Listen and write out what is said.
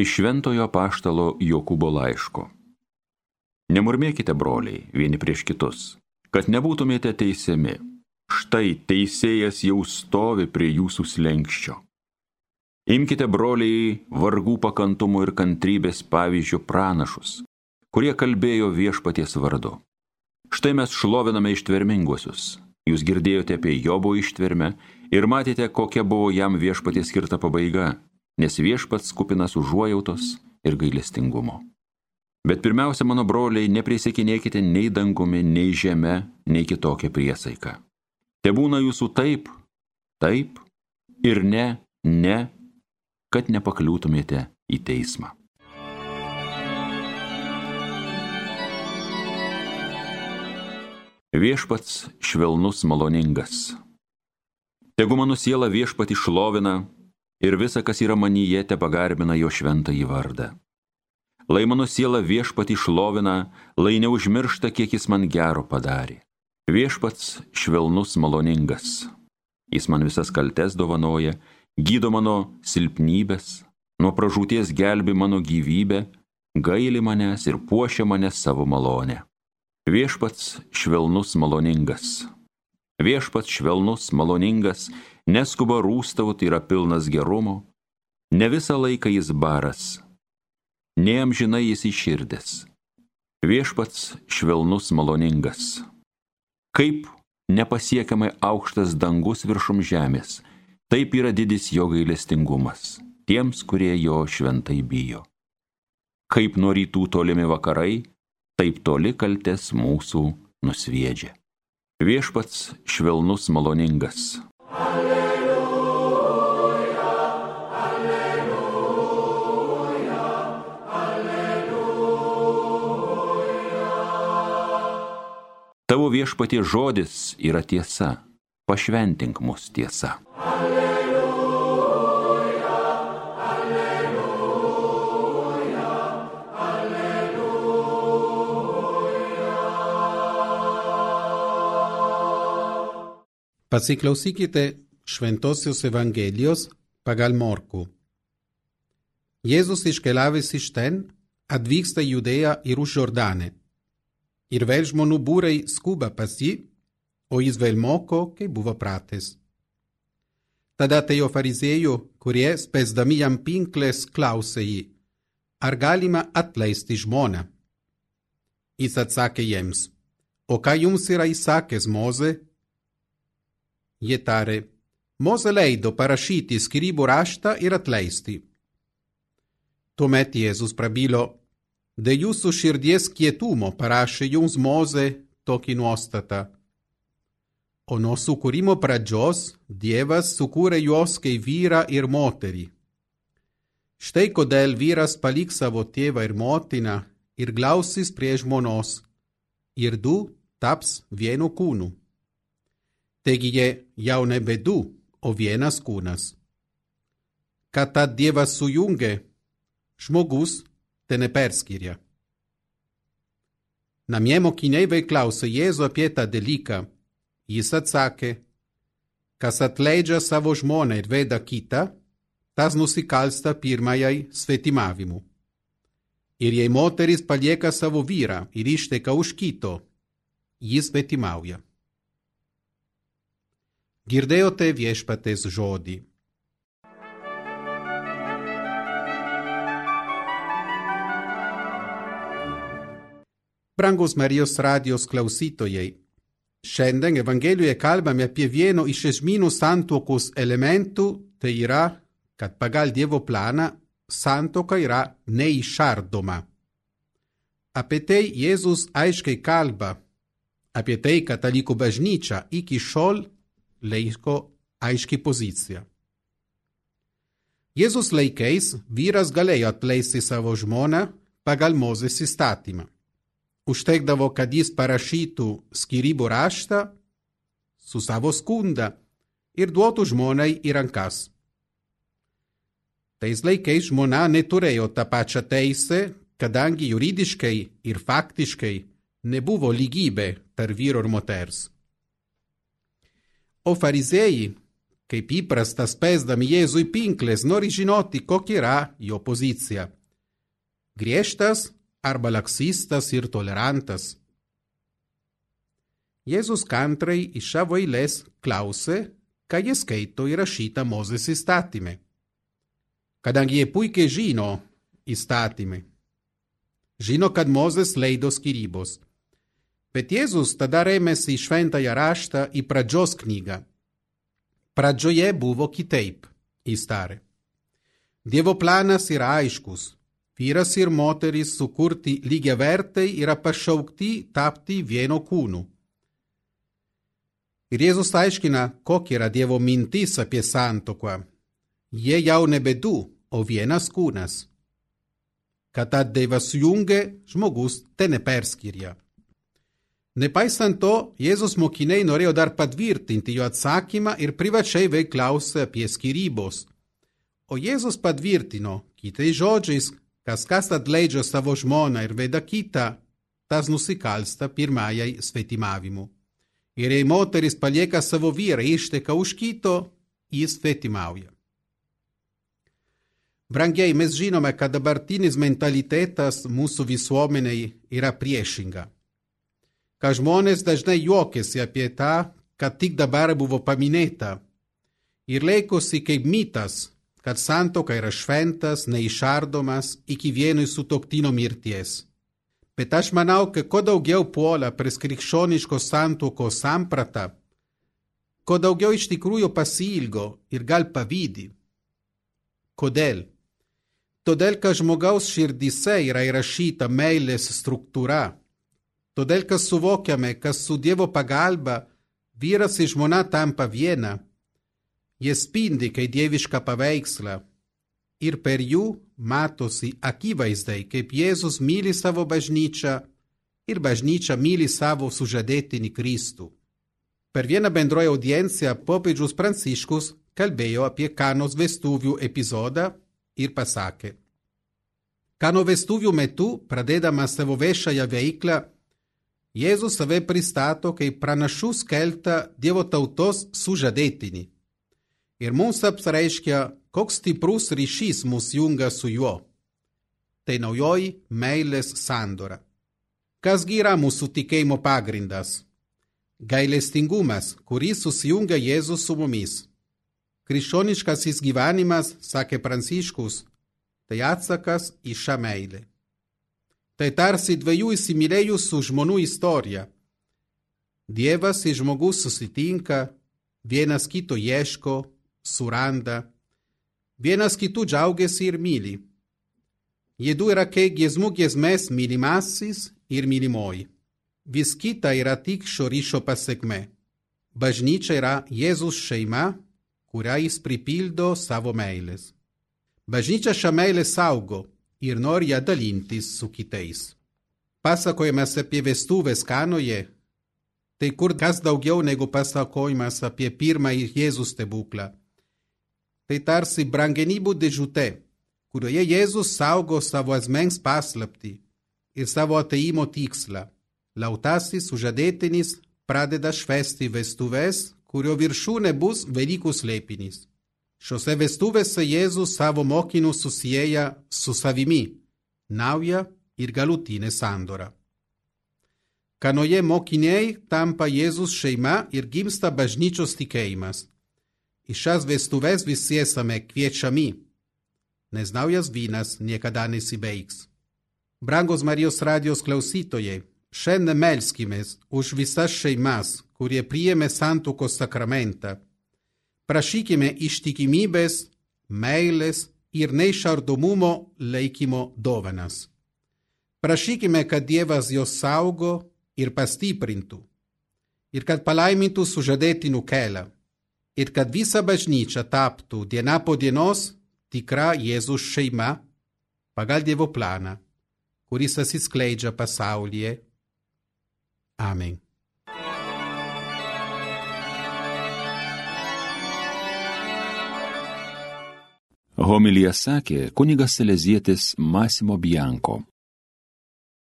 Iš šventojo paštalo Jokūbo laiško. Nemurmėkite, broliai, vieni prieš kitus, kad nebūtumėte teisiami. Štai teisėjas jau stovi prie jūsų slengščio. Imkite, broliai, vargų pakantumo ir kantrybės pavyzdžių pranašus, kurie kalbėjo viešpaties vardu. Štai mes šloviname ištverminguosius. Jūs girdėjote apie Jobo ištvermę ir matėte, kokia buvo jam viešpaties skirta pabaiga nes viešpats kupinas užuojautos ir gailestingumo. Bet pirmiausia, mano broliai, neprisikinėkite nei dangumi, nei žeme, nei kitokią priesaiką. Te būna jūsų taip, taip ir ne, ne, kad nepakliūtumėte į teismą. Viešpats švelnus maloningas. Tegu mano siela viešpati šlovina ir visa, kas yra manyje, te pagarbina jo šventąjį vardą. Lai mano siela viešpati šlovina, lai neužmiršta, kiek jis man gero padarė. Viešpats švelnus maloningas. Jis man visas kaltes dovanoja, gydo mano silpnybės, nuo pražūties gelbi mano gyvybę, gaili manęs ir puošia mane savo malonę. Viešpats švelnus maloningas. Viešpats švelnus maloningas neskuba rūstauti, yra pilnas gerumo, ne visą laiką jis baras, neamžinai jis iširdės. Viešpats švelnus maloningas. Kaip nepasiekiamai aukštas dangus viršum žemės, taip yra didis jo gailestingumas tiems, kurie jo šventai bijo. Kaip nuo rytų tolimi vakarai, taip toli kaltės mūsų nusviedžia. Viešpats švelnus maloningas. Tavo viešpatie žodis yra tiesa, pašventink mus tiesa. Alleluja, Pasiklausykite Šventosios Evangelijos pagal Morku. Jėzus iškeliavęs iš ten atvyksta į Judėją ir už Jordanę ir vėl žmonių būrai skuba pas jį, o jis vėl moko, kaip buvo pratis. Tada atėjo fariziejų, kurie, spėsdami jam pinklės, klausė jį, ar galima atleisti žmoną. Jis atsakė jiems, o ką jums yra įsakęs Moze? Jie tarė, Moze leido parašyti skirybų raštą ir atleisti. Tuomet Jėzus prabilo, De jūsų širdies kietumo parašė jums Moze tokį nuostatą. O nuo sukūrimo pradžios Dievas sukūrė juos kaip vyrą ir moterį. Štai kodėl vyras paliks savo tėvą ir motiną ir glausis prie žmonos, ir du taps vienu kūnu. Taigi jie jau nebe du, o vienas kūnas. Kad tad Dievas sujungė, žmogus te neperskiria. Namie mokiniai vėl klausė Jėzų apie tą dalyką. Jis atsakė, kas atleidžia savo žmoną ir veda kitą, tas nusikalsta pirmajai svetimavimu. Ir jei moteris palieka savo vyrą ir išteka už kito, jis svetimauja. Girdėjote viešpatės žodį. Brangus Marijos radijos klausytojai, šiandien Evangelijoje kalbame apie vieno iš esminių santuokos elementų, tai yra, kad pagal Dievo planą santoka yra neišardoma. Apie tai Jėzus aiškiai kalba, apie tai katalikų bažnyčia iki šiol laiko aiškiai poziciją. Jėzus laikais vyras galėjo atleisti savo žmoną pagal Mozės įstatymą užtekdavo, kad jis parašytų skirybų raštą su savo skunda ir duotų žmonai į rankas. Tais laikais žmona neturėjo tą pačią teisę, kadangi juridiškai ir faktiškai nebuvo lygybė tarp vyro ir moters. O fariziejai, kaip įprasta spėsdami Jėzui pinklės, nori žinoti, kokia yra jo pozicija. Griežtas arba laksistas ir tolerantas. Jėzus kantrai iš savo eilės klausė, ką jie skaito įrašyta Mozės įstatymė. Kadangi jie puikiai žino įstatymai. Žino, kad Mozės leido skirybos. Bet Jėzus tada rėmėsi į šventąją raštą į pradžios knygą. Pradžioje buvo kitaip, jis tarė. Dievo planas yra aiškus. Vyras ir moteris sukurti lygiavertai yra pašaukti tapti vieno kūnu. Ir Jėzus aiškina, kokia yra Dievo mintis apie santoką. Jie jau nebe du, o vienas kūnas. Kad tą Dievą sujungia, žmogus te neperskiria. Nepaisant to, Jėzus mokiniai norėjo dar patvirtinti jo atsakymą ir privačiai vėl klausė apie skirybos. O Jėzus patvirtino, kitais žodžiais, kas kas atleidžia savo žmoną ir veda kitą, tas nusikalsta pirmajai svetimavimu. Ir jei moteris palieka savo vyrą išteka už kito, jis svetimauja. Brangiai, mes žinome, kad dabartinis mentalitetas mūsų visuomeniai yra priešinga kad žmonės dažnai juokiasi apie tą, kad tik dabar buvo paminėta ir laikosi kaip mitas, kad santoka yra šventas, neišardomas iki vieno sutoktino mirties. Bet aš manau, kad kuo daugiau puola prie krikščioniškos santokos samprata, kuo daugiau iš tikrųjų pasilgo ir gal pavydi. Kodėl? Todėl, kad žmogaus širdise yra įrašyta meilės struktūra Todėl, kad suvokiame, kad su Dievo pagalba vyras ir žmona tampa viena, jie spindi kaip dievišką paveikslą ir per jų matosi akivaizdai, kaip Jėzus myli savo bažnyčią ir bažnyčia myli savo sužadėtinį Kristų. Per vieną bendroją audienciją popiežius Pranciškus kalbėjo apie Kanos vestuvių epizodą ir pasakė. Kano vestuvių metu, pradėdamas savo viešąją veiklą, Jėzus save pristato kaip pranašų skeltą Dievo tautos sužadėtinį. Ir mums apreiškia, koks stiprus ryšys mus jungia su juo. Tai naujoji meilės sandora. Kasgi yra mūsų tikėjimo pagrindas? Gailestingumas, kuris susijungia Jėzus su mumis. Krikščioniškasis gyvenimas, sakė Pranciškus, tai atsakas į šią meilę. Tai tarsi dviejų įsimylėjusių žmonių istorija. Dievas ir žmogus susitinka, vienas kito ieško, suranda, vienas kitų džiaugiasi ir myli. Jėdu yra kaip giesmų giesmės mylimasis ir mylimoji. Vis kita yra tik šio ryšio pasiekme. Bažnyčia yra Jėzus šeima, kurią jis pripildo savo meilės. Bažnyčia šią meilę saugo ir nori ją dalintis su kitais. Pasakojimas apie vestuvės kanoje tai kur kas daugiau negu pasakojimas apie pirmąjį Jėzus stebuklą. Tai tarsi brangenybų dėžutė, kurioje Jėzus saugo savo asmens paslapti ir savo ateimo tikslą. Lautasis sužadėtinis pradeda švesti vestuves, kurio viršūnė bus Velykų slėpinis. Šiose vestuvėse Jėzus savo mokinius susieja su savimi, nauja ir galutinė sandora. Kanoje mokiniai tampa Jėzus šeima ir gimsta bažnyčios tikėjimas. Į šias vestuves visi esame kviečiami, nes naujas vynas niekada nesibaigs. Brangos Marijos radijos klausytojai, šiandien melskimės už visas šeimas, kurie priėmė santukos sakramentą prašykime ištikimybės, meilės ir neišardomumo laikymo dovanas. Prašykime, kad Dievas jos saugo ir pastiprintų, ir kad palaimintų sužadėtinių kelią, ir kad visa bažnyčia taptų diena po dienos tikra Jėzus šeima pagal Dievo planą, kuris atsiskleidžia pasaulyje. Amen. Homilija sakė kunigas Selezietis Masimo Bianko.